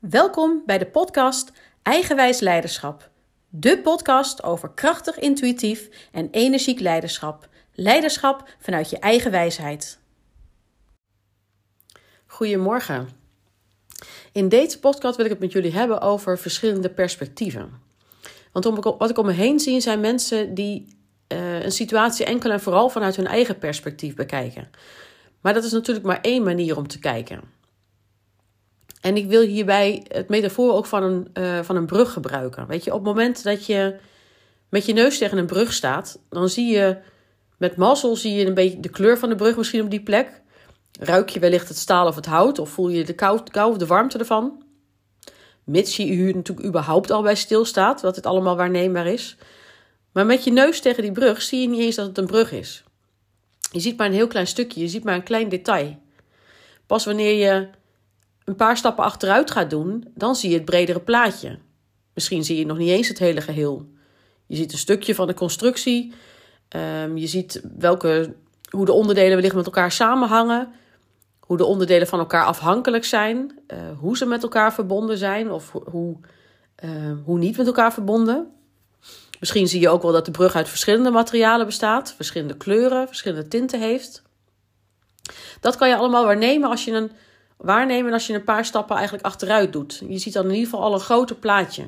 Welkom bij de podcast Eigenwijs Leiderschap. De podcast over krachtig, intuïtief en energiek leiderschap. Leiderschap vanuit je eigen wijsheid. Goedemorgen. In deze podcast wil ik het met jullie hebben over verschillende perspectieven. Want wat ik om me heen zie zijn mensen die uh, een situatie enkel en vooral vanuit hun eigen perspectief bekijken. Maar dat is natuurlijk maar één manier om te kijken. En ik wil hierbij het metafoor ook van een, uh, van een brug gebruiken. Weet je, op het moment dat je met je neus tegen een brug staat, dan zie je met mazzel zie je een beetje de kleur van de brug misschien op die plek. Ruik je wellicht het staal of het hout, of voel je de kou, kou of de warmte ervan. Mits je hier natuurlijk überhaupt al bij stilstaat, dat het allemaal waarneembaar is. Maar met je neus tegen die brug zie je niet eens dat het een brug is. Je ziet maar een heel klein stukje, je ziet maar een klein detail. Pas wanneer je een paar stappen achteruit gaat doen, dan zie je het bredere plaatje. Misschien zie je nog niet eens het hele geheel. Je ziet een stukje van de constructie. Um, je ziet welke, hoe de onderdelen wellicht met elkaar samenhangen. Hoe de onderdelen van elkaar afhankelijk zijn. Uh, hoe ze met elkaar verbonden zijn of hoe, uh, hoe niet met elkaar verbonden. Misschien zie je ook wel dat de brug uit verschillende materialen bestaat, verschillende kleuren, verschillende tinten heeft. Dat kan je allemaal waarnemen als je een, waarnemen als je een paar stappen eigenlijk achteruit doet. Je ziet dan in ieder geval al een groter plaatje.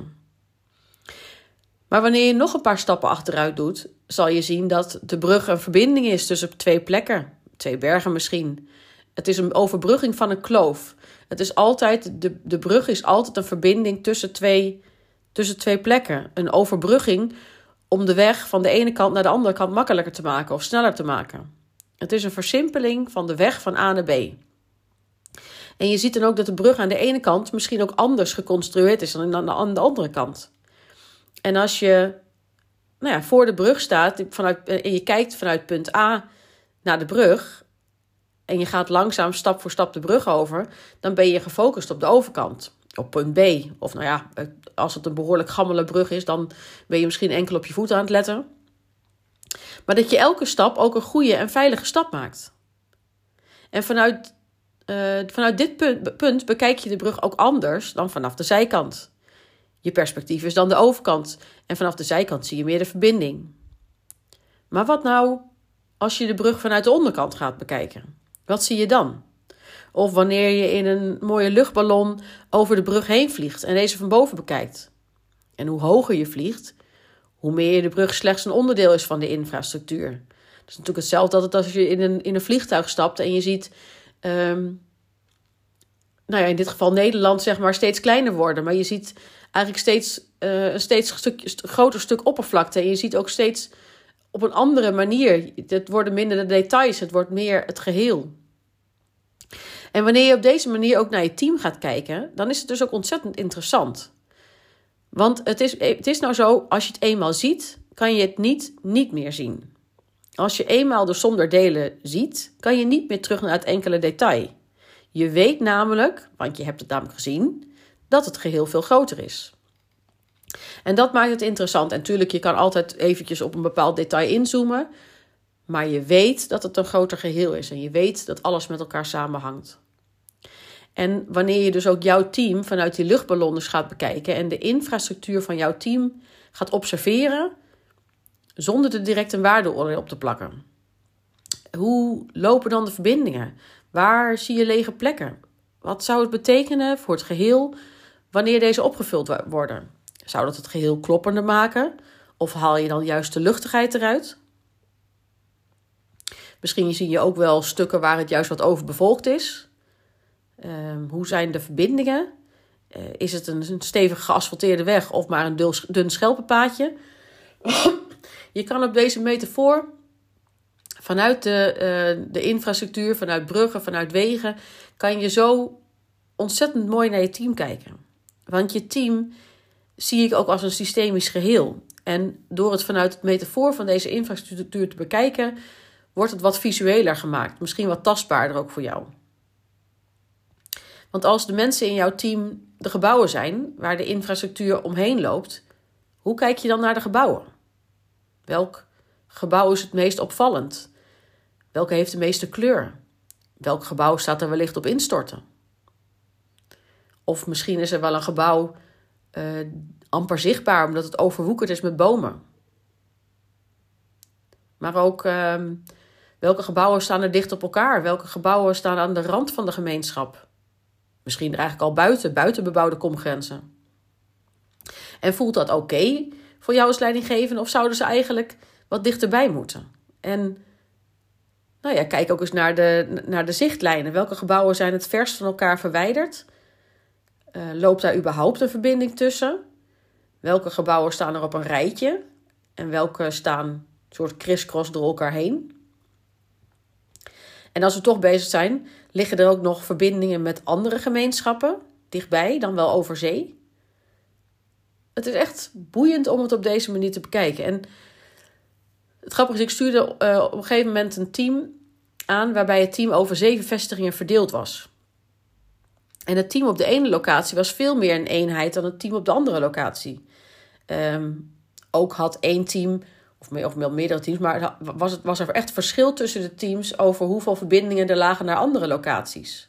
Maar wanneer je nog een paar stappen achteruit doet, zal je zien dat de brug een verbinding is tussen twee plekken, twee bergen misschien. Het is een overbrugging van een kloof. Het is altijd, de, de brug is altijd een verbinding tussen twee tussen twee plekken. Een overbrugging om de weg van de ene kant naar de andere kant makkelijker te maken of sneller te maken. Het is een versimpeling van de weg van A naar B. En je ziet dan ook dat de brug aan de ene kant misschien ook anders geconstrueerd is dan aan de andere kant. En als je nou ja, voor de brug staat vanuit, en je kijkt vanuit punt A naar de brug en je gaat langzaam stap voor stap de brug over, dan ben je gefocust op de overkant op punt B. Of nou ja, als het een behoorlijk gammele brug is, dan ben je misschien enkel op je voeten aan het letten. Maar dat je elke stap ook een goede en veilige stap maakt. En vanuit, uh, vanuit dit punt, bekijk je de brug ook anders dan vanaf de zijkant. Je perspectief is dan de overkant en vanaf de zijkant zie je meer de verbinding. Maar wat nou als je de brug vanuit de onderkant gaat bekijken? Wat zie je dan? Of wanneer je in een mooie luchtballon over de brug heen vliegt en deze van boven bekijkt. En hoe hoger je vliegt, hoe meer de brug slechts een onderdeel is van de infrastructuur. Het is natuurlijk hetzelfde dat als je in een, in een vliegtuig stapt en je ziet, um, nou ja, in dit geval Nederland, zeg maar, steeds kleiner worden. Maar je ziet eigenlijk steeds uh, een steeds stuk, groter stuk oppervlakte. En je ziet ook steeds op een andere manier. Het worden minder de details, het wordt meer het geheel. En wanneer je op deze manier ook naar je team gaat kijken, dan is het dus ook ontzettend interessant. Want het is, het is nou zo, als je het eenmaal ziet, kan je het niet niet meer zien. Als je eenmaal de som delen ziet, kan je niet meer terug naar het enkele detail. Je weet namelijk, want je hebt het namelijk gezien, dat het geheel veel groter is. En dat maakt het interessant. En natuurlijk, je kan altijd eventjes op een bepaald detail inzoomen. Maar je weet dat het een groter geheel is. En je weet dat alles met elkaar samenhangt. En wanneer je dus ook jouw team vanuit die luchtballonnen gaat bekijken en de infrastructuur van jouw team gaat observeren, zonder er direct een waardeoordeel op te plakken. Hoe lopen dan de verbindingen? Waar zie je lege plekken? Wat zou het betekenen voor het geheel wanneer deze opgevuld worden? Zou dat het geheel kloppender maken? Of haal je dan juist de luchtigheid eruit? Misschien zie je ook wel stukken waar het juist wat overbevolkt is. Um, hoe zijn de verbindingen? Uh, is het een, een, stevig geasfalteerde weg of maar een dun, dun schelpenpaadje? Je kan op deze metafoor vanuit de, uh, de infrastructuur, vanuit bruggen, vanuit wegen, kan je zo ontzettend mooi naar je team kijken. Want je team zie ik ook als een systemisch geheel. En door het vanuit het metafoor van deze infrastructuur te bekijken, wordt het wat visueler gemaakt. Misschien wat tastbaarder ook voor jou. Want als de mensen in jouw team de gebouwen zijn, waar de infrastructuur omheen loopt, hoe kijk je dan naar de gebouwen? Welk gebouw is het meest opvallend? Welke heeft de meeste kleur? Welk gebouw staat er wellicht op instorten? Of misschien is er wel een gebouw uh, amper zichtbaar omdat het overwoekerd is met bomen. Maar ook ehm, welke gebouwen staan er dicht op elkaar? Welke gebouwen staan aan de rand van de gemeenschap? Misschien eigenlijk al buiten, buiten bebouwde komgrenzen. En voelt dat oké voor jou als leidinggevende of zouden ze eigenlijk wat dichterbij moeten? En nou ja, kijk ook eens naar de, naar de zichtlijnen. Welke gebouwen zijn het verst van elkaar verwijderd? Uh, loopt daar überhaupt een verbinding tussen? Welke gebouwen staan er op een rijtje? En welke staan soort crisscross door elkaar heen? En als we toch bezig zijn, liggen er ook nog verbindingen met andere gemeenschappen dichtbij, dan wel over zee? Het is echt boeiend om het op deze manier te bekijken. En het grappige is, ik stuurde uh, op een gegeven moment een team aan waarbij het team over zeven vestigingen verdeeld was. En het team op de ene locatie was veel meer een eenheid dan het team op de andere locatie. Um, ook had één team, of, meer, of meerdere teams, maar was, was er echt verschil tussen de teams over hoeveel verbindingen er lagen naar andere locaties.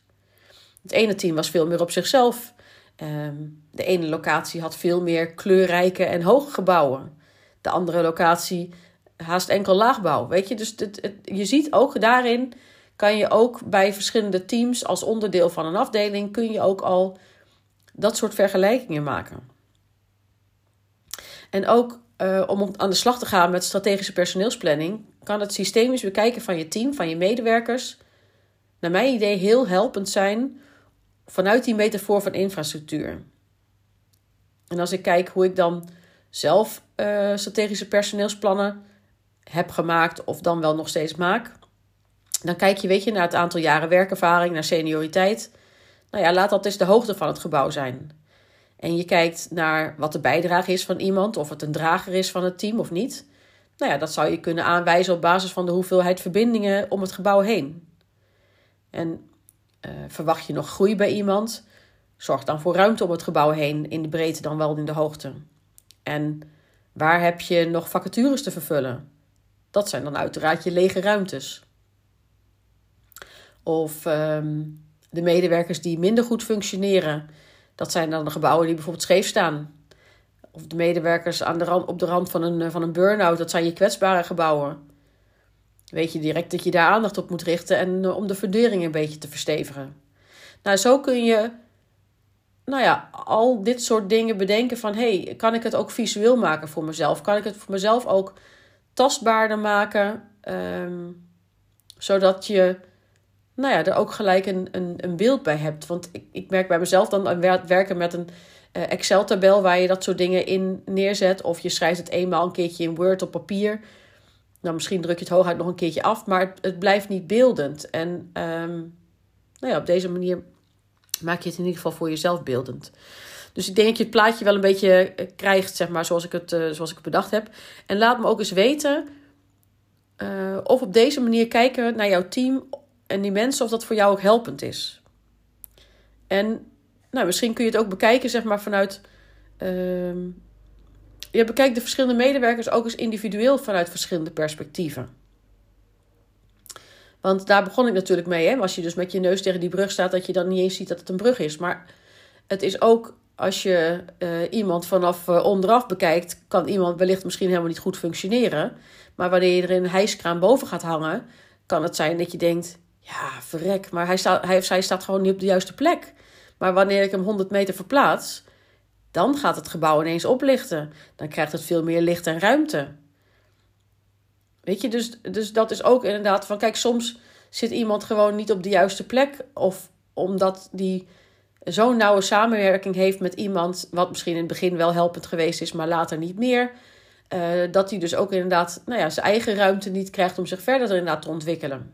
Het ene team was veel meer op zichzelf. Um, de ene locatie had veel meer kleurrijke en hoge gebouwen. De andere locatie haast enkel laagbouw. Weet je, dus het, je ziet ook daarin kan je ook bij verschillende teams als onderdeel van een afdeling kun je ook al dat soort vergelijkingen maken. En ook uh, om aan de slag te gaan met strategische personeelsplanning, kan het systemisch bekijken van je team, van je medewerkers, naar mijn idee heel helpend zijn vanuit die metafoor van infrastructuur. En als ik kijk hoe ik dan zelf uh, strategische personeelsplannen heb gemaakt of dan wel nog steeds maak, dan kijk je, weet je, naar het aantal jaren werkervaring, naar senioriteit. Nou ja, laat dat eens de hoogte van het gebouw zijn. En je kijkt naar wat de bijdrage is van iemand, of het een drager is van het team of niet. Nou ja, dat zou je kunnen aanwijzen op basis van de hoeveelheid verbindingen om het gebouw heen. En uh, verwacht je nog groei bij iemand? Zorg dan voor ruimte om het gebouw heen, in de breedte dan wel in de hoogte. En waar heb je nog vacatures te vervullen? Dat zijn dan uiteraard je lege ruimtes. Of um, de medewerkers die minder goed functioneren. Dat zijn dan de gebouwen die bijvoorbeeld scheef staan. Of de medewerkers aan de rand, op de rand van een, van een burn-out. Dat zijn je kwetsbare gebouwen. Weet je direct dat je daar aandacht op moet richten en uh, om de fundering een beetje te verstevigen. Nou, zo kun je nou ja, al dit soort dingen bedenken van... hey, kan ik het ook visueel maken voor mezelf? Kan ik het voor mezelf ook tastbaarder maken? Um, zodat je nou ja, er ook gelijk een, een, een beeld bij hebt. Want ik, ik merk bij mezelf dan werken met een uh, Excel-tabel waar je dat soort dingen in neerzet. Of je schrijft het eenmaal een keertje in Word op papier. Nou, misschien druk je het hooguit nog een keertje af, maar het, het blijft niet beeldend. En um, nou ja, op deze manier maak je het in ieder geval voor jezelf beeldend. Dus ik denk dat je het plaatje wel een beetje eh, krijgt, zeg maar, zoals ik het, uh, zoals ik het bedacht heb. En laat me ook eens weten uh, of op deze manier kijken naar jouw team en die mensen of dat voor jou ook helpend is. En nou, misschien kun je het ook bekijken, zeg maar, vanuit. Uh, je bekijkt de verschillende medewerkers ook eens individueel vanuit verschillende perspectieven. Want daar begon ik natuurlijk mee. Hè? Als je dus met je neus tegen die brug staat, dat je dan niet eens ziet dat het een brug is. Maar het is ook als je uh, iemand vanaf uh, onderaf bekijkt, kan iemand wellicht misschien helemaal niet goed functioneren. Maar wanneer je er een hijskraan boven gaat hangen, kan het zijn dat je denkt: ja, verrek, maar hij staat, hij of zij staat gewoon niet op de juiste plek. Maar wanneer ik hem 100 meter verplaats, dan gaat het gebouw ineens oplichten. Dan krijgt het veel meer licht en ruimte. Weet je, dus, dus dat is ook inderdaad van, kijk, soms zit iemand gewoon niet op de juiste plek. Of omdat die zo'n nauwe samenwerking heeft met iemand, wat misschien in het begin wel helpend geweest is, maar later niet meer. Uh, dat hij dus ook inderdaad nou ja, zijn eigen ruimte niet krijgt om zich verder inderdaad te ontwikkelen.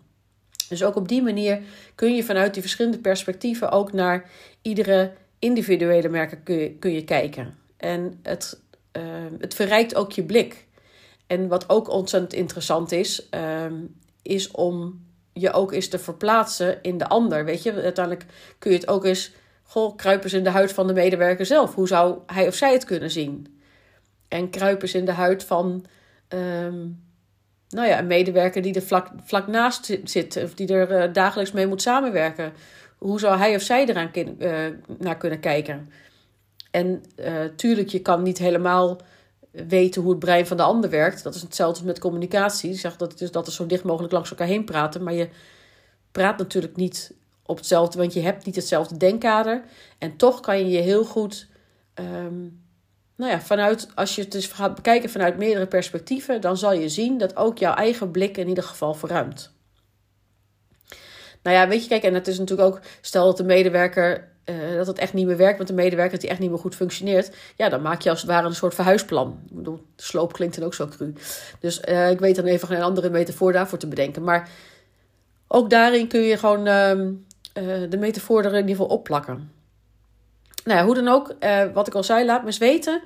Dus ook op die manier kun je vanuit die verschillende perspectieven ook naar iedere individuele merken kun je, kun je kijken. En het, uh, het verrijkt ook je blik. En wat ook ontzettend interessant is, uh, is om je ook eens te verplaatsen in de ander. Weet je, uiteindelijk kun je het ook eens, goh, kruipers in de huid van de medewerker zelf. Hoe zou hij of zij het kunnen zien? En kruipers in de huid van um, nou ja, een medewerker die er vlak, vlak naast zit, of die er uh, dagelijks mee moet samenwerken. Hoe zou hij of zij eraan uh, naar kunnen kijken? En uh, tuurlijk, je kan niet helemaal weten hoe het brein van de ander werkt. Dat is hetzelfde met communicatie. Zeg dat, dus dat is zo dicht mogelijk langs elkaar heen praten. Maar je praat natuurlijk niet op hetzelfde, want je hebt niet hetzelfde denkkader. En toch kan je je heel goed, um, nou ja, vanuit, als je het dus gaat bekijken vanuit meerdere perspectieven, dan zal je zien dat ook jouw eigen blik in ieder geval verruimt. Nou ja, weet je, kijk, en het is natuurlijk ook, stel dat de medewerker uh, dat het echt niet meer werkt met de medewerker, dat die echt niet meer goed functioneert. Ja, dan maak je als het ware een soort verhuisplan. Ik bedoel, sloop klinkt dan ook zo cru. Dus uh, ik weet dan even geen andere metafoor daarvoor te bedenken. Maar ook daarin kun je gewoon uh, de metafoor er in ieder geval opplakken. Nou ja, hoe dan ook, wat ik al zei, laat me eens weten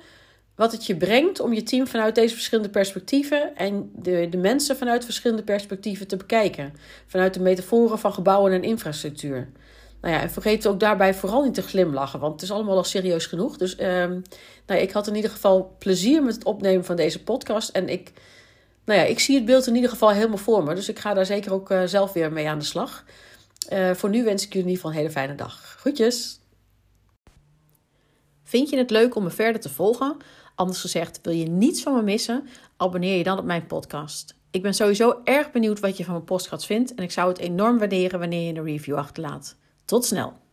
wat het je brengt om je team vanuit deze verschillende perspectieven en de, de mensen vanuit verschillende perspectieven te bekijken. Vanuit de metaforen van gebouwen en infrastructuur. Nou ja, en vergeet ook daarbij vooral niet te glimlachen, want het is allemaal al serieus genoeg. Dus um, nou ja, ik had in ieder geval plezier met het opnemen van deze podcast. En ik, nou ja, ik zie het beeld in ieder geval helemaal voor me. Dus ik ga daar zeker ook uh, zelf weer mee aan de slag. Uh, voor nu wens ik jullie in ieder geval een hele fijne dag. Groetjes! Vind je het leuk om me verder te volgen? Anders gezegd, wil je niets van me missen? Abonneer je dan op mijn podcast. Ik ben sowieso erg benieuwd wat je van mijn podcast vindt en ik zou het enorm waarderen wanneer je een review achterlaat. Tot snel!